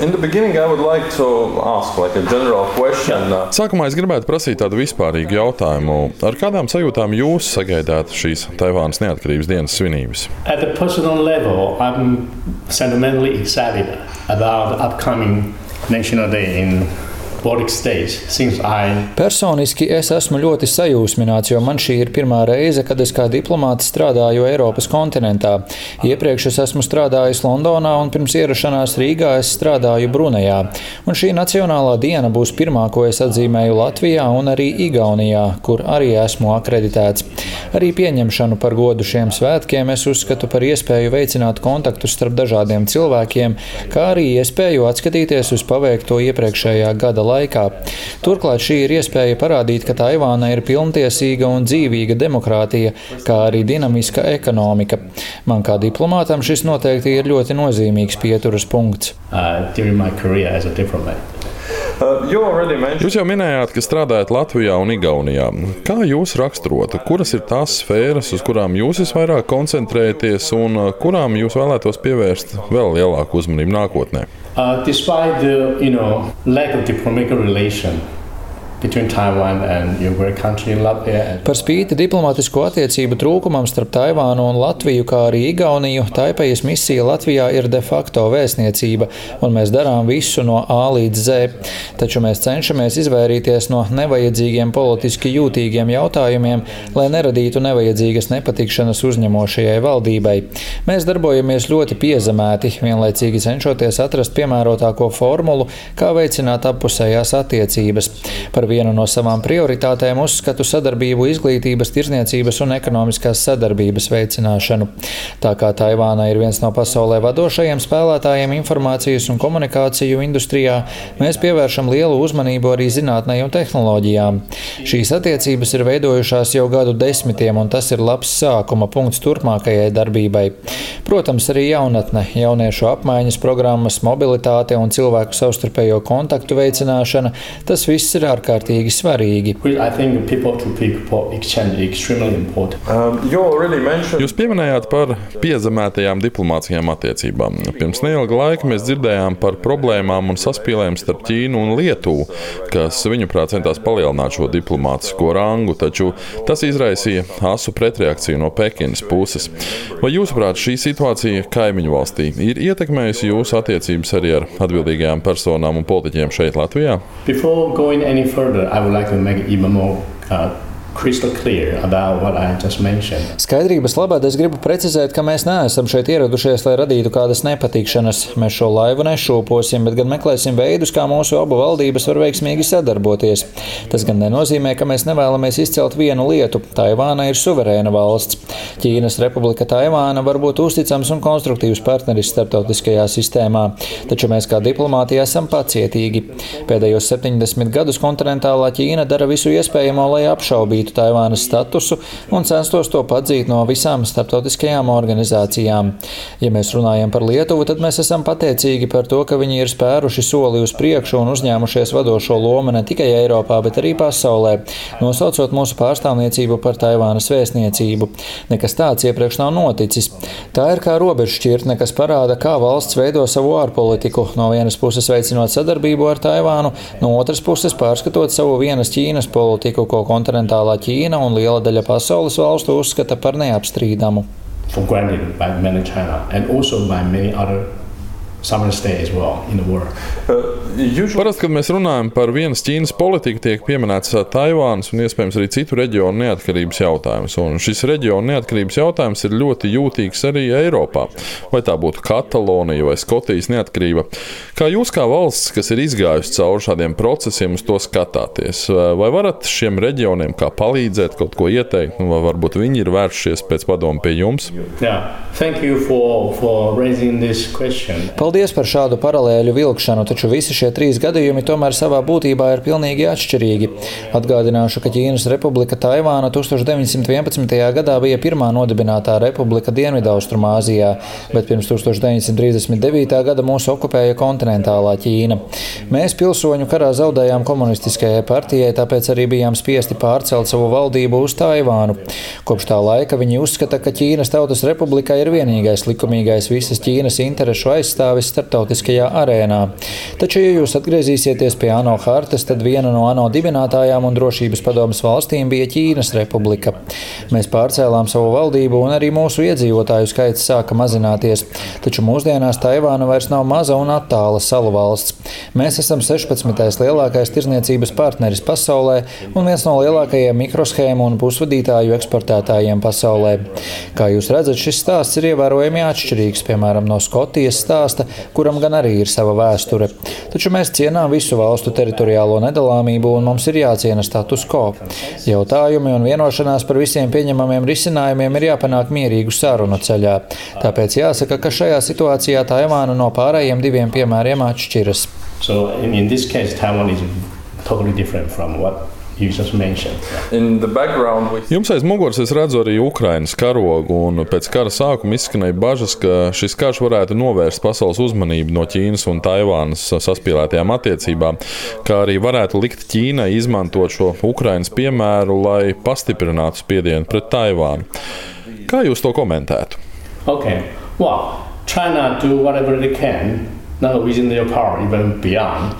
like ask, like, question, uh... Sākumā es gribētu prasīt tādu vispārīgu jautājumu. Ar kādām sajūtām jūs sagaidāt šīs Taivānas neatkarības dienas svinības? Level, I'm sentimentally excited about the upcoming National Day in Personiski es esmu ļoti sajūsmināts, jo man šī ir pirmā reize, kad es kā diplomāts strādāju Eiropas kontinentā. Iepriekš es esmu strādājis Londonā un pirms ierašanās Rīgā es strādāju Brunejā. Un šī nacionālā diena būs pirmā, ko es atzīmēju Latvijā un arī Igaunijā, kur arī esmu akreditēts. Arī pieņemšanu par godu šiem svētkiem es uzskatu par iespēju veicināt kontaktus starp dažādiem cilvēkiem, kā arī iespēju atskatīties uz paveikto iepriekšējā gada laikā. Turklāt šī ir iespēja parādīt, ka Taivāna ir pilntiesīga un dzīvīga demokrātija, kā arī dinamiska ekonomika. Man kā diplomātam šis noteikti ir ļoti nozīmīgs pieturas punkts. Uh Jūs jau minējāt, ka strādājat Latvijā un Igaunijā. Kā jūs raksturotu, kuras ir tās sfēras, uz kurām jūs visvairāk koncentrējaties un uh, kurām jūs vēlētos pievērst vēl lielāku uzmanību nākotnē? Uh, despite the you know lack of diplomatic relation Par spīti diplomātisko attiecību trūkumam starp Taivānu un Latviju, kā arī Igauniju, Taipejas misija Latvijā ir de facto vēstniecība, un mēs darām visu no A līdz Z. Taču mēs cenšamies izvairīties no nevajadzīgiem politiski jūtīgiem jautājumiem, lai neradītu nevajadzīgas nepatikšanas uzņemošajai valdībai. Mēs darbojamies ļoti piezemēti, vienlaicīgi cenšoties atrast piemērotāko formulu, kā veicināt appusējās attiecības. Par vienu no savām prioritātēm uzskatu sadarbību izglītības, tirzniecības un ekonomiskās sadarbības veicināšanu. Tā kā Taivāna ir viens no pasaulē vadošajiem spēlētājiem informācijas un komunikāciju industrijā, mēs pievēršam lielu uzmanību arī zinātnē un tehnoloģijām. Šīs attiecības ir veidojušās jau gadu desmitiem, un tas ir labs sākuma punkts turpmākajai darbībai. Protams, arī jaunatne, jauniešu apmaiņas programmas, mobilitāte un cilvēku savstarpējo kontaktu veicināšana - tas viss ir ārkārtīgi ārkārtīgi svarīgi. Um, Jūs pieminējāt par piezemētajām diplomātiskajām attiecībām. Pirms neilga laika mēs dzirdējām par problēmām un saspīlēm starp Ķīnu un Lietuvu, kas viņuprāt centās palielināt šo diplomātisko rangu, taču tas izraisīja asu pretreakciju no Pekinas puses. Vai jūsuprāt, šī situācija kaimiņu valstī ir ietekmējusi jūsu attiecības arī ar atbildīgajām personām un politiķiem šeit Latvijā? Further, I would like to make it even more uh, Skaidrības labad es gribu precizēt, ka mēs neesam šeit ieradušies, lai radītu kādas nepatikšanas. Mēs šo laivu nešūposim, bet gan meklēsim veidus, kā mūsu abu valdības var veiksmīgi sadarboties. Tas gan nenozīmē, ka mēs nevēlamies izcelt vienu lietu. Taivāna ir suverēna valsts. Ķīnas Republika Taivāna var būt uzticams un konstruktīvs partneris starptautiskajā sistēmā, taču mēs kā diplomāti esam pacietīgi. Pēdējos 70 gadus kontinentālā Ķīna dara visu iespējamo, lai apšaubītu atzītu Taivānas statusu un censtos to padzīt no visām starptautiskajām organizācijām. Ja mēs runājam par Lietuvu, tad mēs esam pateicīgi par to, ka viņi ir spēruši soli uz priekšu un uzņēmušies vadošo lomu ne tikai Eiropā, bet arī pasaulē, nosaucot mūsu pārstāvniecību par Taivānas vēstniecību. Nekas tāds iepriekš nav noticis. Tā ir kā robežšķirtne, kas parāda, kā valsts veido savu ārpolitiku. No vienas puses veicinot sadarbību ar Taivānu, no otras puses pārskatot savu vienas Ķīnas politiku, ko kontinentālā Ķīna un liela daļa pasaules valstu uzskata par neapstrīdamu. For granted by many China and also by many other Parasti, kad mēs runājam par vienas Ķīnas politiku, tiek pieminēts uh, Taivānas un iespējams arī citu reģionu neatkarības jautājums. Un šis reģionu neatkarības jautājums ir ļoti jūtīgs arī Eiropā. Vai tā būtu Katalonija vai Skotijas neatkarība. Kā jūs, kā valsts, kas ir izgājusi cauri šādiem procesiem, uz to skatāties? Uh, vai varat šiem reģioniem kā palīdzēt, kaut ko ieteikt, vai varbūt viņi ir vēršies pēc padomu pie jums? Yeah. Thank you for, for raising this question. Paldies par šādu paralēļu vilkšanu, taču visi šie trīs gadījumi tomēr savā būtībā ir pilnīgi atšķirīgi. Atgādināšu, ka Ķīnas Republika Taivāna 1911. gadā bija pirmā nodibinātā republika Dienvidaustrumāzijā, bet pirms 1939. gada mūs okupēja kontinentālā Ķīna. Mēs pilsoņu karā zaudējām komunistiskajai partijai, tāpēc arī bijām spiesti pārcelt savu valdību uz Taivānu. Kopš tā laika viņi uzskata, ka Ķīnas Tautas Republikā ir vienīgais likumīgais visas Ķīnas interešu aizstāvis pārstāvis starptautiskajā arēnā. Taču, ja jūs atgriezīsieties pie ANO hartas, tad viena no ANO dibinātājām un drošības padomas valstīm bija Ķīnas republika. Mēs pārcēlām savu valdību un arī mūsu iedzīvotāju skaits sāka mazināties, taču mūsdienās Taivāna vairs nav maza un attāla salu valsts. Mēs esam 16. lielākais tirzniecības partneris pasaulē un viens no lielākajiem mikroshēmu un pusvadītāju eksportētājiem pasaulē. Kā jūs redzat, šis stāsts ir ievērojami atšķirīgs, piemēram, no Skotijas stāsta, kuram gan arī ir sava vēsture. Taču mēs cienām visu valstu teritoriālo nedalāmību un mums ir jāciena status quo. Jautājumi un vienošanās par visiem pieņemamiem risinājumiem ir jāpanāk mierīgu sarunu ceļā. Tāpēc jāsaka, ka šajā situācijā Taivāna no pārējiem diviem piemēriem atšķiras. So in, in this case, Taiwan is totally different from what Jums aiz muguras es redzu arī Ukraiņas karogu, un pēc kara sākuma izskanēja bažas, ka šis karš varētu novērst pasaules uzmanību no Ķīnas un Taivānas saspīlētajām attiecībām, kā arī varētu likt Ķīnai izmantot šo Ukraiņas piemēru, lai pastiprinātu spiedienu pret Taivānu. Kā jūs to komentētu? Okay. Well, China do whatever they can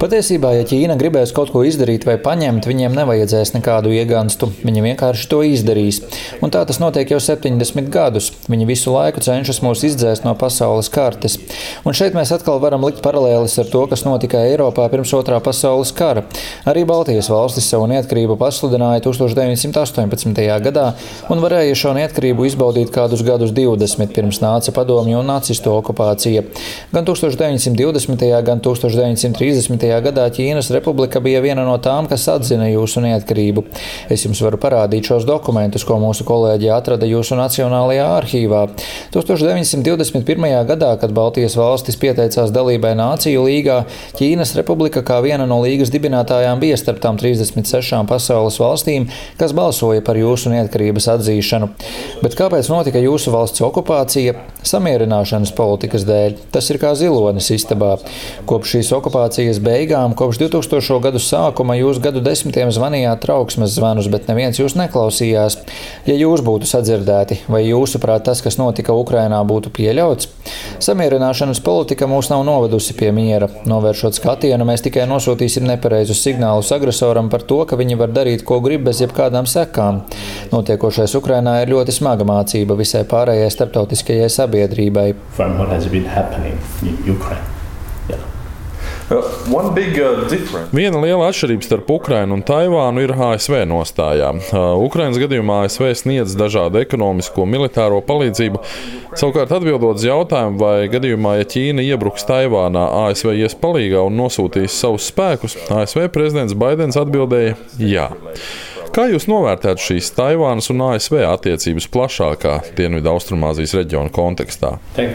Patiesībā, ja Ķīna gribēs kaut ko izdarīt vai paņemt, viņiem nevajadzēs nekādu iegānstu. Viņi vienkārši to izdarīs. Un tā tas notiek jau 70 gadus. Viņi visu laiku cenšas mūs izdzēst no pasaules kartes. Un šeit mēs atkal varam likt paralēlis ar to, kas notika Eiropā pirms otrā pasaules kara. Arī Baltijas valstis savu neatkarību pasludināja 1918. gadā un varēja šo neatkarību izbaudīt kādus gadus 20 pirms nāca padomju un nacistu okupācija. Gan 1920. 1920. gan 1930. gadā Ķīnas republika bija viena no tām, kas atzina jūsu neatkarību. Es jums varu parādīt šos dokumentus, ko mūsu kolēģi atrada jūsu Nacionālajā arhīvā. 1921. gadā, kad Baltijas valstis pieteicās dalībai Nāciju līgā, Ķīnas republika kā viena no līgas dibinātājām bija starp tām 36 pasaules valstīm, kas balsoja par jūsu neatkarības atzīšanu. Bet kāpēc notika jūsu valsts okupācija? Samierināšanas politikas dēļ. Tas ir kā zilonis istabā istabā. Kopš šīs okupācijas beigām, kopš 2000. gadu sākuma, jūs gadu desmitiem zvanījāt trauksmes zvanus, bet neviens jūs neklausījās. Ja jūs būtu sadzirdēti, vai jūsuprāt tas, kas notika Ukrainā, būtu pieļauts? Samierināšanas politika mūs nav novedusi pie miera. Novēršot skatienu, mēs tikai nosūtīsim nepareizus signālus agresoram par to, ka viņi var darīt, ko grib bez jebkādām sekām. Notiekošais Ukrainā ir ļoti smaga mācība visai pārējai starptautiskajai sabiedrībai. Uh, uh, Viena liela atšķirība starp Ukrajinu un Taivānu ir ASV nostājā. Uh, Ukraiņas gadījumā ASV sniedz dažādu ekonomisko, militāro palīdzību. Savukārt, atbildot uz jautājumu, vai gadījumā, ja Ķīna iebruks Taivānā, ASV ies palīgā un nosūtīs savus spēkus, ASV prezidents Baidens atbildēja jā. Kā jūs novērtētu šīs Taivānas un ASV attiecības plašākā Dienvidu Austrumāzijas reģiona kontekstā? Uh,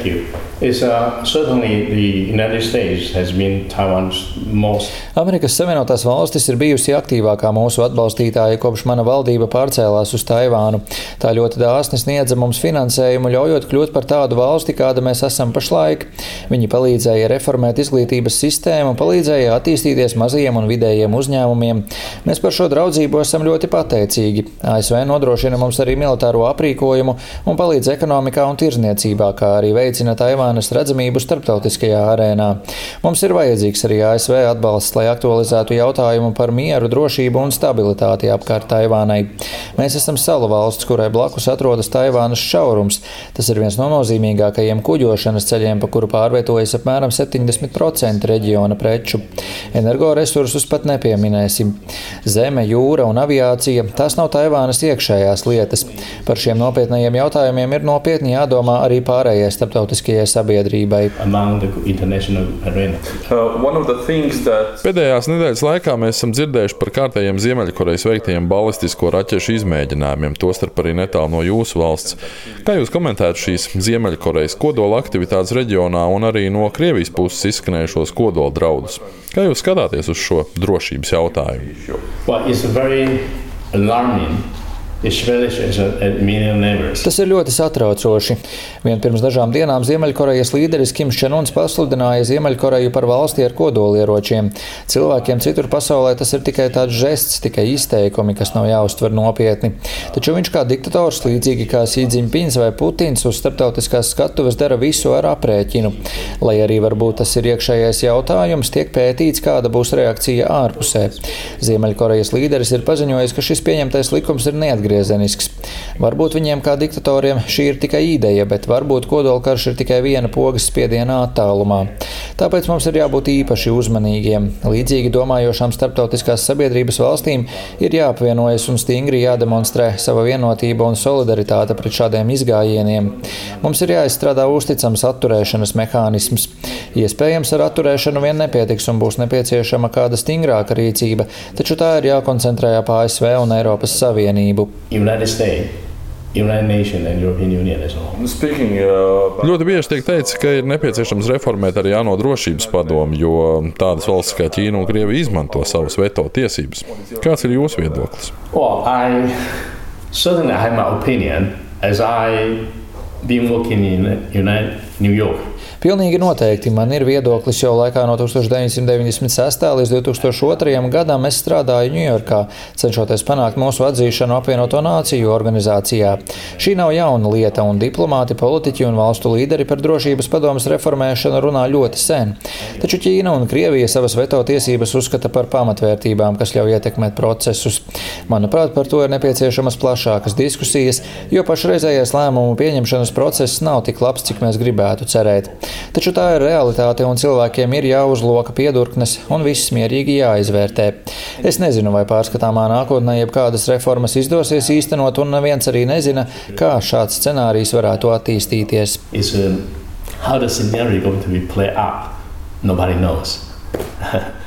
most... Amerikas Savienotās valstis ir bijusi aktīvākā mūsu atbalstītāja kopš mana valdība pārcēlās uz Taivānu. Tā ļoti dāsni sniedza mums finansējumu, ļaujot kļūt par tādu valsti, kāda mēs esam pašlaik. Viņi palīdzēja reformēt izglītības sistēmu, palīdzēja attīstīties mazajiem un vidējiem uzņēmumiem. Mēs par šo draudzību esam ļoti ļoti pateicīgi. ASV nodrošina mums arī militāro aprīkojumu un palīdz ekonomikā un tirzniecībā, kā arī veicina Taivānas redzamību starptautiskajā arēnā. Mums ir vajadzīgs arī ASV atbalsts, lai aktualizētu jautājumu par mieru, drošību un stabilitāti apkārt Taivānai. Mēs esam salu valsts, kurai blakus atrodas Taivānas šaurums. Tas ir viens no nozīmīgākajiem kuģošanas ceļiem, pa kuru pārvietojas apmēram 70% reģiona preču. Energoresursus pat nepieminēsim. Zeme, jūra un aviācija migrācija, tās nav Taivānas iekšējās lietas. Par šiem nopietniem jautājumiem ir nopietni jādomā arī pārējai starptautiskajai sabiedrībai. Uh, Pēdējās nedēļas laikā mēs esam dzirdējuši par kārtējiem Ziemeļkorejas veiktajiem balistisko raķešu izmēģinājumiem, tostarp arī netālu no jūsu valsts. Kā jūs komentētu šīs Ziemeļkorejas kodola aktivitātes reģionā un arī no Krievijas puses izskanējušos kodola draudus? Kā jūs skatāties uz šo drošības jautājumu? Well, alarming Tas ir ļoti satraucoši. Vien pirms dažām dienām Ziemeļkorejas līderis Kims Čenuns pasludināja Ziemeļkoreju par valsti ar kodolieročiem. Cilvēkiem citur pasaulē tas ir tikai tāds žests, tikai izteikumi, kas nav jāuztver nopietni. Taču viņš kā diktators, līdzīgi kā Sīdziņpins vai Putins, uz starptautiskās skatuves dara visu ar aprēķinu. Lai arī varbūt tas ir iekšējais jautājums, tiek pētīts, kāda būs reakcija ārpusē. Ziemeļkorejas līderis ir paziņojis, ka šis pieņemtais likums ir neatgriezīgs neatgriezenisks. Varbūt viņiem kā diktatoriem šī ir tikai ideja, bet varbūt kodolkarš ir tikai viena pogas spiediena attālumā. Tāpēc mums ir jābūt īpaši uzmanīgiem. Līdzīgi domājošām starptautiskās sabiedrības valstīm ir jāapvienojas un stingri jādemonstrē sava vienotība un solidaritāte pret šādiem izgājieniem. Mums ir jāizstrādā uzticams atturēšanas mehānisms. Iespējams, ar atturēšanu vien nepietiks un būs nepieciešama kāda stingrāka rīcība, taču tā ir jākoncentrē ap ASV un Eiropas Savienību. United States. Speaking, uh, ļoti bieži tiek teikts, ka ir nepieciešams reformēt arī ANO drošības padomu, jo tādas valstis kā Ķīna un Krievija izmanto savas veto tiesības. Kāds ir jūsu viedoklis? Well, I, certainly I have my opinion as I been working in United, New York. Pilnīgi noteikti man ir viedoklis jau laikā no 1996. līdz 2002. gadam es strādāju Ņujorkā, cenšoties panākt mūsu atzīšanu apvienoto nāciju organizācijā. Šī nav jauna lieta, un diplomāti, politiķi un valstu līderi par drošības padomas reformēšanu runā ļoti sen. Taču Ķīna un Krievija savas veto tiesības uzskata par pamatvērtībām, kas ļauj ietekmēt procesus. Manuprāt, par to ir nepieciešamas plašākas diskusijas, jo pašreizējais lēmumu pieņemšanas process nav tik labs, cik mēs gribētu cerēt. Taču tā ir realitāte, un cilvēkiem ir jāuzloka piedurknes un viss mierīgi jāizvērtē. Es nezinu, vai pārskatāmā nākotnē jebkādas reformas izdosies īstenot, un neviens arī nezina, kā šāds scenārijs varētu attīstīties. Um, how the scenario going to be play out? Nobody knows.